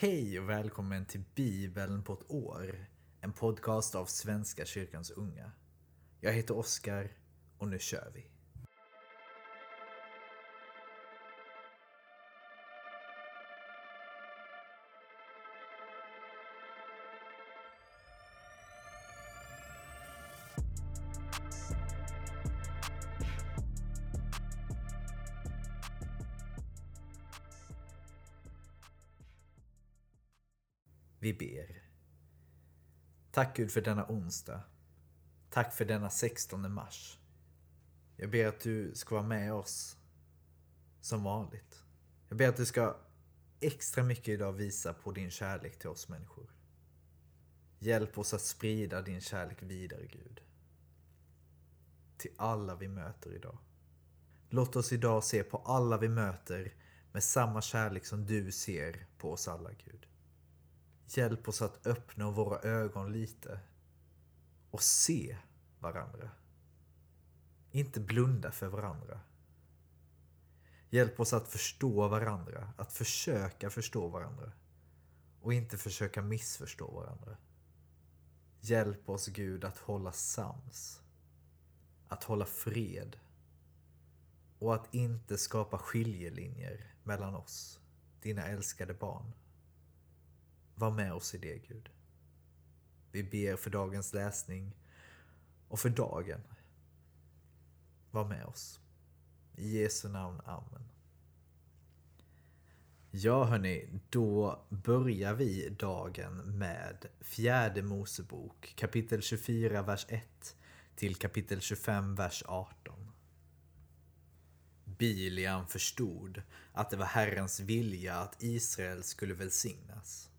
Hej och välkommen till Bibeln på ett år. En podcast av Svenska kyrkans unga. Jag heter Oskar och nu kör vi. Tack Gud för denna onsdag. Tack för denna 16 mars. Jag ber att du ska vara med oss som vanligt. Jag ber att du ska extra mycket idag visa på din kärlek till oss människor. Hjälp oss att sprida din kärlek vidare Gud. Till alla vi möter idag. Låt oss idag se på alla vi möter med samma kärlek som du ser på oss alla Gud. Hjälp oss att öppna våra ögon lite och se varandra. Inte blunda för varandra. Hjälp oss att förstå varandra, att försöka förstå varandra och inte försöka missförstå varandra. Hjälp oss Gud att hålla sams, att hålla fred och att inte skapa skiljelinjer mellan oss, dina älskade barn. Var med oss i det Gud. Vi ber för dagens läsning och för dagen. Var med oss. I Jesu namn. Amen. Ja hörni, då börjar vi dagen med fjärde Mosebok kapitel 24, vers 1 till kapitel 25, vers 18. Biliam förstod att det var Herrens vilja att Israel skulle välsignas.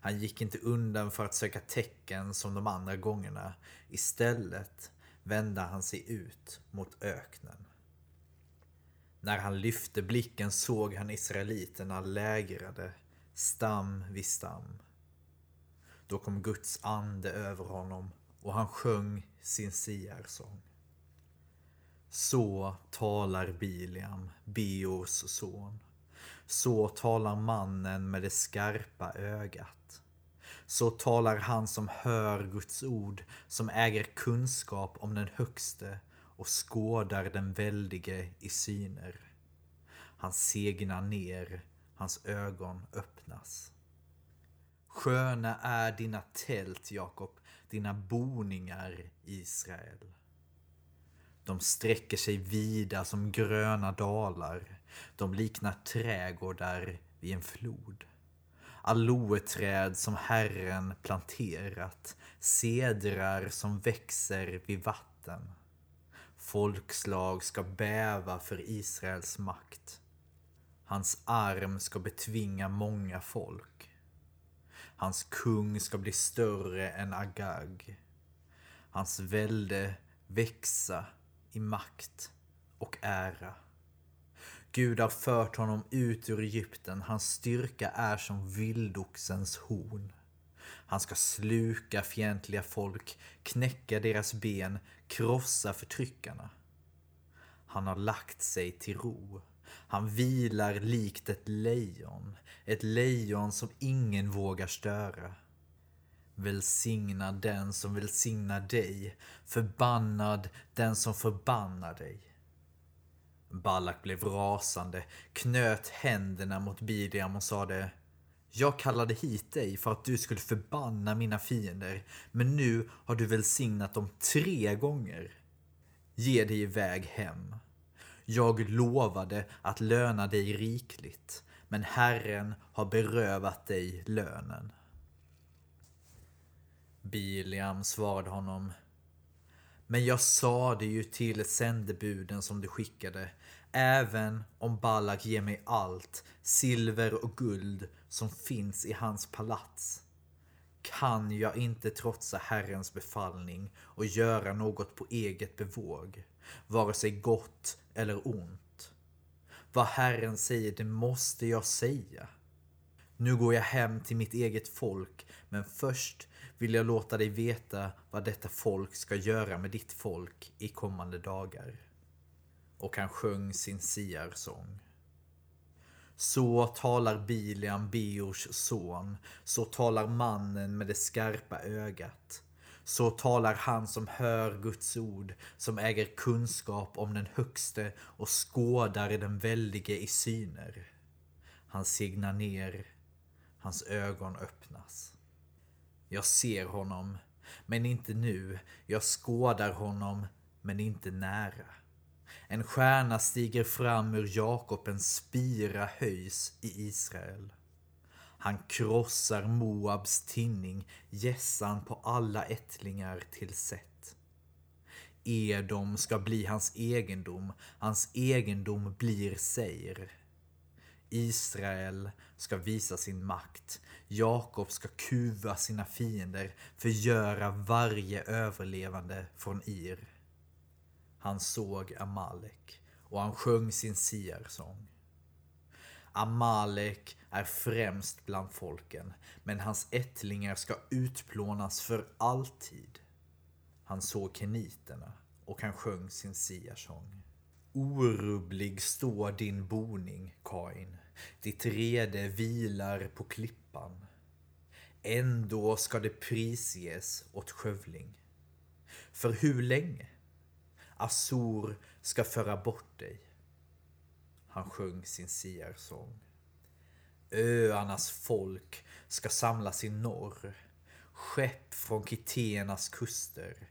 Han gick inte undan för att söka tecken som de andra gångerna. Istället vände han sig ut mot öknen. När han lyfte blicken såg han israeliterna lägrade stam vid stam. Då kom Guds ande över honom och han sjöng sin siarsång. Så talar Biliam, Beors son. Så talar mannen med det skarpa ögat. Så talar han som hör Guds ord, som äger kunskap om den högste och skådar den väldige i syner. Han segnar ner, hans ögon öppnas. Sköna är dina tält, Jakob, dina boningar, Israel. De sträcker sig vida som gröna dalar. De liknar trädgårdar vid en flod. Aloeträd som Herren planterat, sedrar som växer vid vatten. Folkslag ska bäva för Israels makt. Hans arm ska betvinga många folk. Hans kung ska bli större än Agag. Hans välde växa i makt och ära. Gud har fört honom ut ur Egypten, hans styrka är som vildoxens horn. Han ska sluka fientliga folk, knäcka deras ben, krossa förtryckarna. Han har lagt sig till ro. Han vilar likt ett lejon, ett lejon som ingen vågar störa. Välsigna den som välsignar dig, förbannad den som förbannar dig. Balak blev rasande, knöt händerna mot Bidiam och sade Jag kallade hit dig för att du skulle förbanna mina fiender, men nu har du välsignat dem tre gånger. Ge dig iväg hem. Jag lovade att löna dig rikligt, men Herren har berövat dig lönen. Biliam svarade honom men jag sa det ju till sändebuden som du skickade, även om Balak ger mig allt, silver och guld som finns i hans palats, kan jag inte trotsa Herrens befallning och göra något på eget bevåg, vare sig gott eller ont. Vad Herren säger, det måste jag säga. Nu går jag hem till mitt eget folk, men först vill jag låta dig veta vad detta folk ska göra med ditt folk i kommande dagar. Och han sjöng sin siarsång. Så talar Biliam, Beors son. Så talar mannen med det skarpa ögat. Så talar han som hör Guds ord, som äger kunskap om den högste och skådar den väldige i syner. Han signar ner, hans ögon öppnas. Jag ser honom, men inte nu. Jag skådar honom, men inte nära. En stjärna stiger fram ur Jakob, en spira höjs i Israel. Han krossar Moabs tinning, gässan på alla ättlingar till sätt. Edom ska bli hans egendom, hans egendom blir Seir. Israel ska visa sin makt. Jakob ska kuva sina fiender, förgöra varje överlevande från Ir. Han såg Amalek och han sjöng sin siarsång. Amalek är främst bland folken, men hans ättlingar ska utplånas för alltid. Han såg keniterna och han sjöng sin siarsång. Orubblig står din boning, Kain. Ditt rede vilar på klippan. Ändå ska det prisges åt skövling. För hur länge? Assur ska föra bort dig. Han sjöng sin siarsång. Öarnas folk ska samlas i norr. Skepp från Kitenas kuster.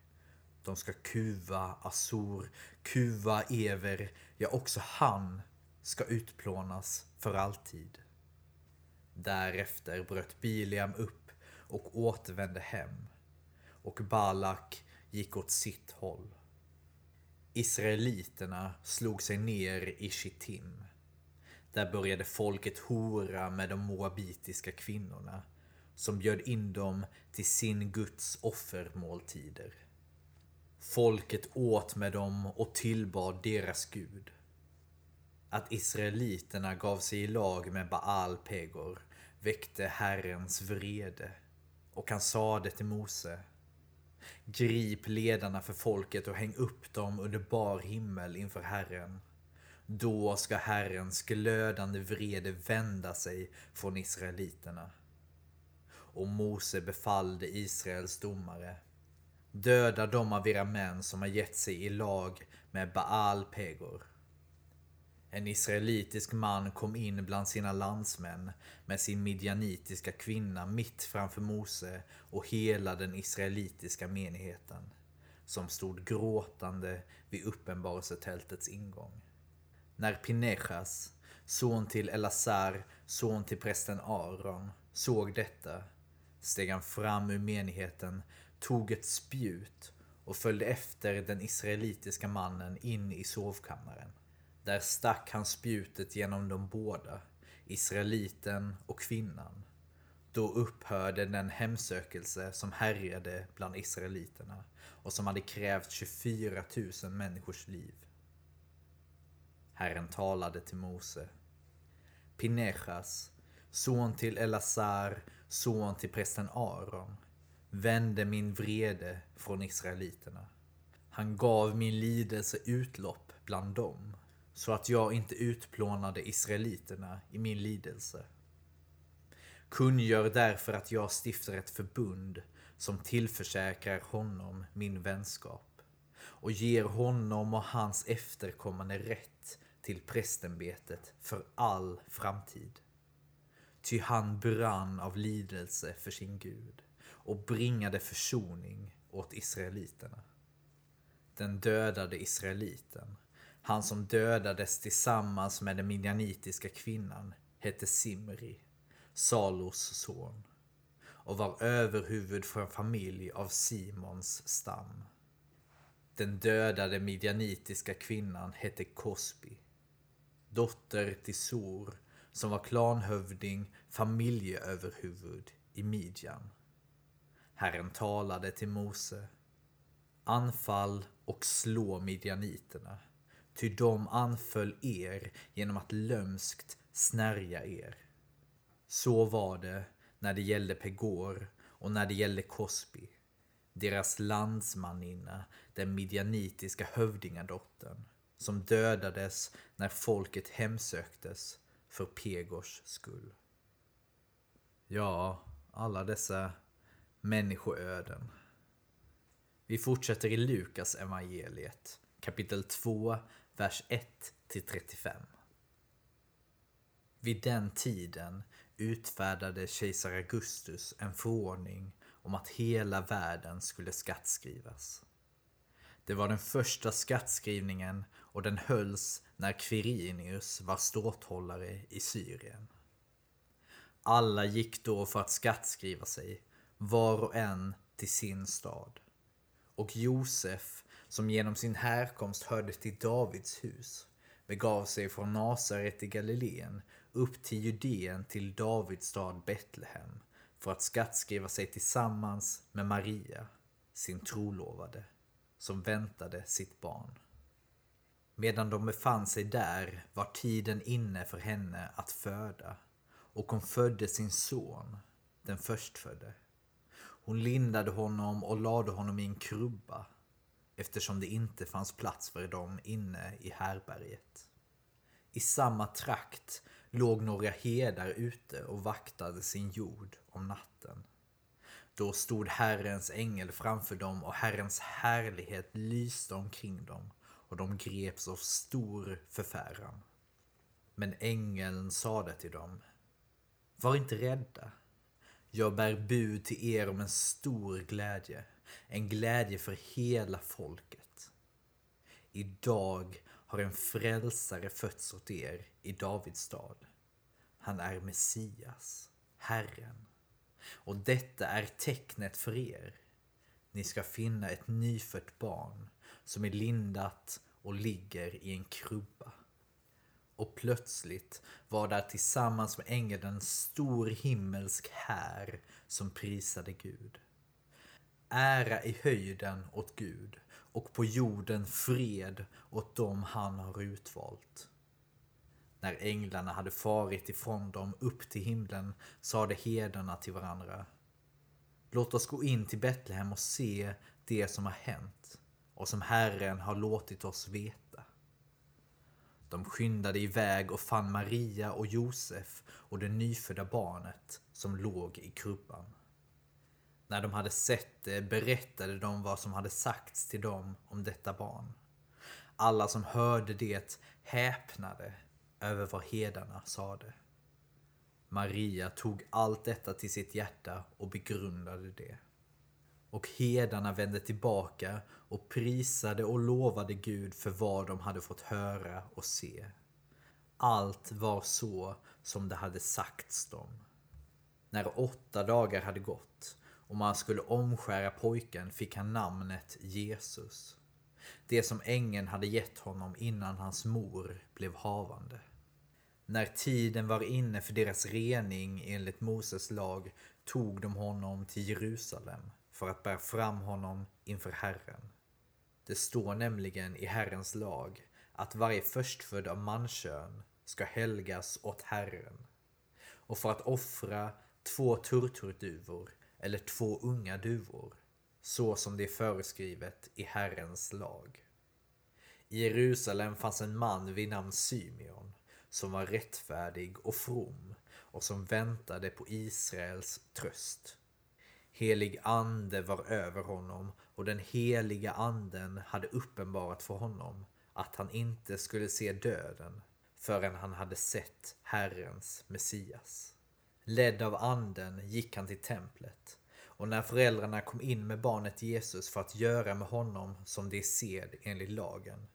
De ska kuva Assur, kuva Ever, ja också han ska utplånas för alltid. Därefter bröt Biliam upp och återvände hem och Balak gick åt sitt håll. Israeliterna slog sig ner i Shittim. Där började folket hora med de moabitiska kvinnorna som bjöd in dem till sin Guds offermåltider. Folket åt med dem och tillbad deras Gud. Att israeliterna gav sig i lag med Baal Pegor väckte Herrens vrede och han sade till Mose Grip ledarna för folket och häng upp dem under bar himmel inför Herren. Då ska Herrens glödande vrede vända sig från israeliterna. Och Mose befallde Israels domare. Döda de av era män som har gett sig i lag med Baal Pegor. En israelitisk man kom in bland sina landsmän med sin midjanitiska kvinna mitt framför Mose och hela den israelitiska menigheten som stod gråtande vid uppenbarelsetältets ingång. När Pinechas, son till Elazar, son till prästen Aron, såg detta steg han fram ur menigheten, tog ett spjut och följde efter den israelitiska mannen in i sovkammaren. Där stack han spjutet genom de båda, israeliten och kvinnan. Då upphörde den hemsökelse som härjade bland israeliterna och som hade krävt 24 000 människors liv. Herren talade till Mose. Pinechas, son till Elazar, son till prästen Aron, vände min vrede från israeliterna. Han gav min lidelse utlopp bland dem så att jag inte utplånade israeliterna i min lidelse. Kungör därför att jag stiftar ett förbund som tillförsäkrar honom min vänskap och ger honom och hans efterkommande rätt till prästämbetet för all framtid. Ty han brann av lidelse för sin Gud och bringade försoning åt israeliterna. Den dödade israeliten han som dödades tillsammans med den midjanitiska kvinnan hette Simri, Salos son och var överhuvud för en familj av Simons stam. Den dödade midjanitiska kvinnan hette Kosbi, dotter till Sor som var klanhövding, familjeöverhuvud i Midjan. Herren talade till Mose. Anfall och slå midjaniterna Ty de anföll er genom att lömskt snärja er. Så var det när det gällde Pegor och när det gällde Kosby. deras landsmaninna, den midjanitiska hövdingadottern, som dödades när folket hemsöktes för Pegors skull. Ja, alla dessa människoöden. Vi fortsätter i Lukas evangeliet kapitel 2, vers 1 till 35. Vid den tiden utfärdade kejsar Augustus en förordning om att hela världen skulle skattskrivas. Det var den första skattskrivningen och den hölls när Quirinius var ståthållare i Syrien. Alla gick då för att skattskriva sig, var och en till sin stad. Och Josef, som genom sin härkomst hörde till Davids hus, begav sig från Nasaret i Galileen upp till Judeen till Davids stad Betlehem för att skattskriva sig tillsammans med Maria, sin trolovade, som väntade sitt barn. Medan de befann sig där var tiden inne för henne att föda och hon födde sin son, den förstfödde. Hon lindade honom och lade honom i en krubba eftersom det inte fanns plats för dem inne i härberget. I samma trakt låg några herdar ute och vaktade sin jord om natten. Då stod Herrens ängel framför dem och Herrens härlighet lyste omkring dem och de greps av stor förfäran. Men ängeln sade till dem Var inte rädda. Jag bär bud till er om en stor glädje, en glädje för hela folket. Idag har en frälsare fötts åt er i Davids stad. Han är Messias, Herren. Och detta är tecknet för er. Ni ska finna ett nyfött barn som är lindat och ligger i en krubba. Och plötsligt var där tillsammans med ängeln en stor himmelsk här som prisade Gud. Ära i höjden åt Gud och på jorden fred åt dem han har utvalt. När änglarna hade farit ifrån dem upp till himlen sade herdarna till varandra. Låt oss gå in till Betlehem och se det som har hänt och som Herren har låtit oss veta. De skyndade iväg och fann Maria och Josef och det nyfödda barnet som låg i krubban. När de hade sett det berättade de vad som hade sagts till dem om detta barn. Alla som hörde det häpnade över vad hedarna sade. Maria tog allt detta till sitt hjärta och begrundade det. Och hedarna vände tillbaka och prisade och lovade Gud för vad de hade fått höra och se. Allt var så som det hade sagts dem. När åtta dagar hade gått och man skulle omskära pojken fick han namnet Jesus. Det som ängeln hade gett honom innan hans mor blev havande. När tiden var inne för deras rening enligt Moses lag tog de honom till Jerusalem för att bära fram honom inför Herren. Det står nämligen i Herrens lag att varje förstfödd av mankön ska helgas åt Herren. Och för att offra två turturduvor eller två unga duvor, så som det är föreskrivet i Herrens lag. I Jerusalem fanns en man vid namn Symeon som var rättfärdig och from och som väntade på Israels tröst. Helig ande var över honom och den heliga anden hade uppenbarat för honom att han inte skulle se döden förrän han hade sett Herrens Messias. Ledd av anden gick han till templet och när föräldrarna kom in med barnet Jesus för att göra med honom som det är sed enligt lagen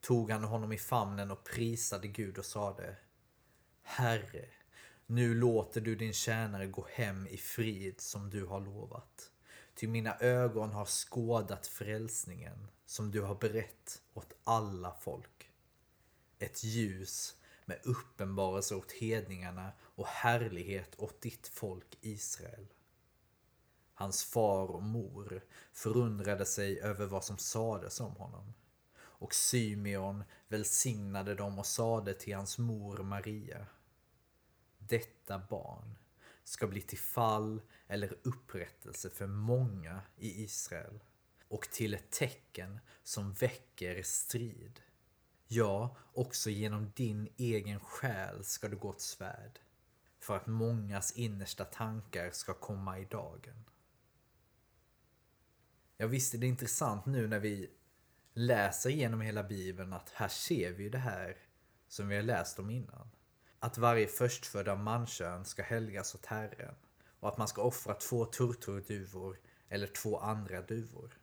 tog han honom i famnen och prisade Gud och sade Herre, nu låter du din tjänare gå hem i frid som du har lovat. Ty mina ögon har skådat frälsningen som du har berett åt alla folk. Ett ljus med uppenbarelse åt hedningarna och härlighet åt ditt folk Israel. Hans far och mor förundrade sig över vad som sades om honom. Och Symeon välsignade dem och sade till hans mor Maria detta barn ska bli till fall eller upprättelse för många i Israel och till ett tecken som väcker strid. Ja, också genom din egen själ ska du gå ett svärd. För att mångas innersta tankar ska komma i dagen. Jag visste det är intressant nu när vi läser igenom hela bibeln att här ser vi det här som vi har läst om innan. Att varje förstfödda mankön ska helgas åt Herren och att man ska offra två turturduvor eller två andra duvor.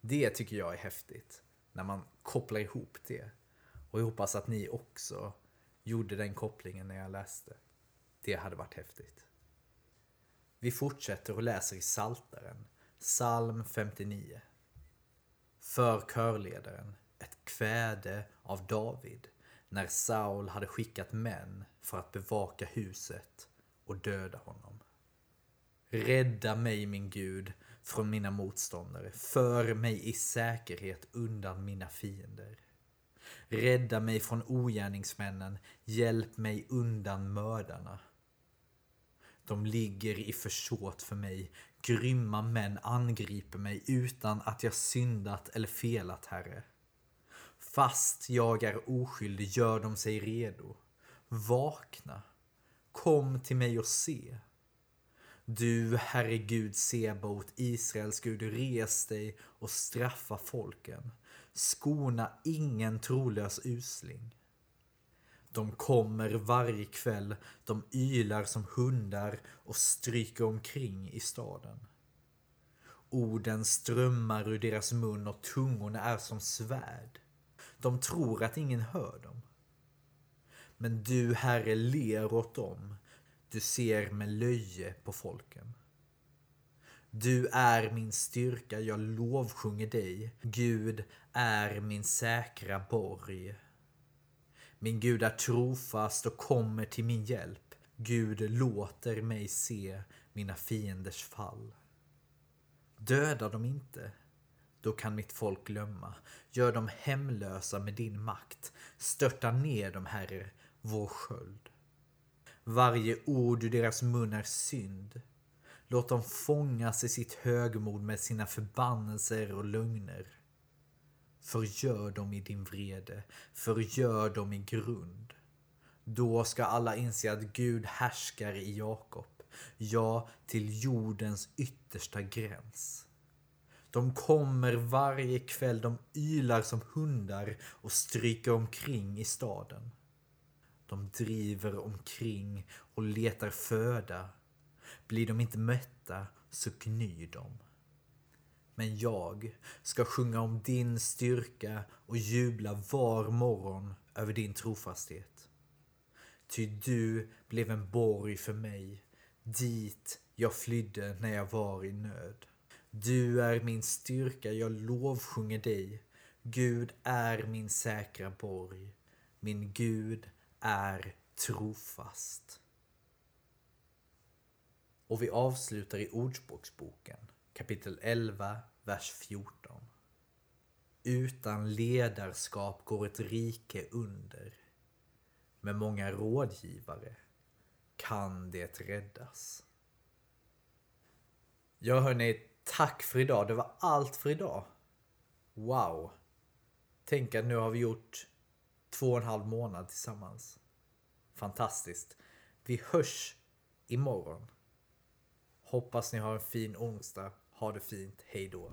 Det tycker jag är häftigt när man kopplar ihop det. Och jag hoppas att ni också gjorde den kopplingen när jag läste. Det hade varit häftigt. Vi fortsätter och läser i Saltaren, psalm 59. För körledaren, ett kväde av David, när Saul hade skickat män för att bevaka huset och döda honom. Rädda mig min Gud från mina motståndare. För mig i säkerhet undan mina fiender. Rädda mig från ogärningsmännen. Hjälp mig undan mördarna. De ligger i försåt för mig. Grymma män angriper mig utan att jag syndat eller felat, Herre. Fast jag är oskyldig gör de sig redo. Vakna. Kom till mig och se. Du, Herre Gud Sebaot, Israels Gud, res dig och straffa folken. Skona ingen trolös usling. De kommer varje kväll, de ylar som hundar och stryker omkring i staden. Orden strömmar ur deras mun och tungorna är som svärd. De tror att ingen hör dem. Men du, Herre, ler åt dem. Du ser med löje på folken. Du är min styrka, jag lovsjunger dig. Gud är min säkra borg. Min Gud är trofast och kommer till min hjälp. Gud låter mig se mina fienders fall. Döda dem inte, då kan mitt folk glömma. Gör dem hemlösa med din makt. Störta ner dem, Herre, vår sköld. Varje ord ur deras mun är synd. Låt dem fångas i sitt högmod med sina förbannelser och lögner. Förgör dem i din vrede, förgör dem i grund. Då ska alla inse att Gud härskar i Jakob, ja, till jordens yttersta gräns. De kommer varje kväll, de ylar som hundar och stryker omkring i staden. De driver omkring och letar föda. Blir de inte mätta så gnyr de. Men jag ska sjunga om din styrka och jubla var morgon över din trofasthet. Ty du blev en borg för mig, dit jag flydde när jag var i nöd. Du är min styrka, jag lovsjunger dig. Gud är min säkra borg. Min Gud är trofast. Och vi avslutar i Ordspråksboken kapitel 11, vers 14. Utan ledarskap går ett rike under. Med många rådgivare kan det räddas. Ja hörni, tack för idag. Det var allt för idag. Wow. Tänk att nu har vi gjort två och en halv månad tillsammans. Fantastiskt. Vi hörs imorgon. Hoppas ni har en fin onsdag. Ha det fint. Hej då.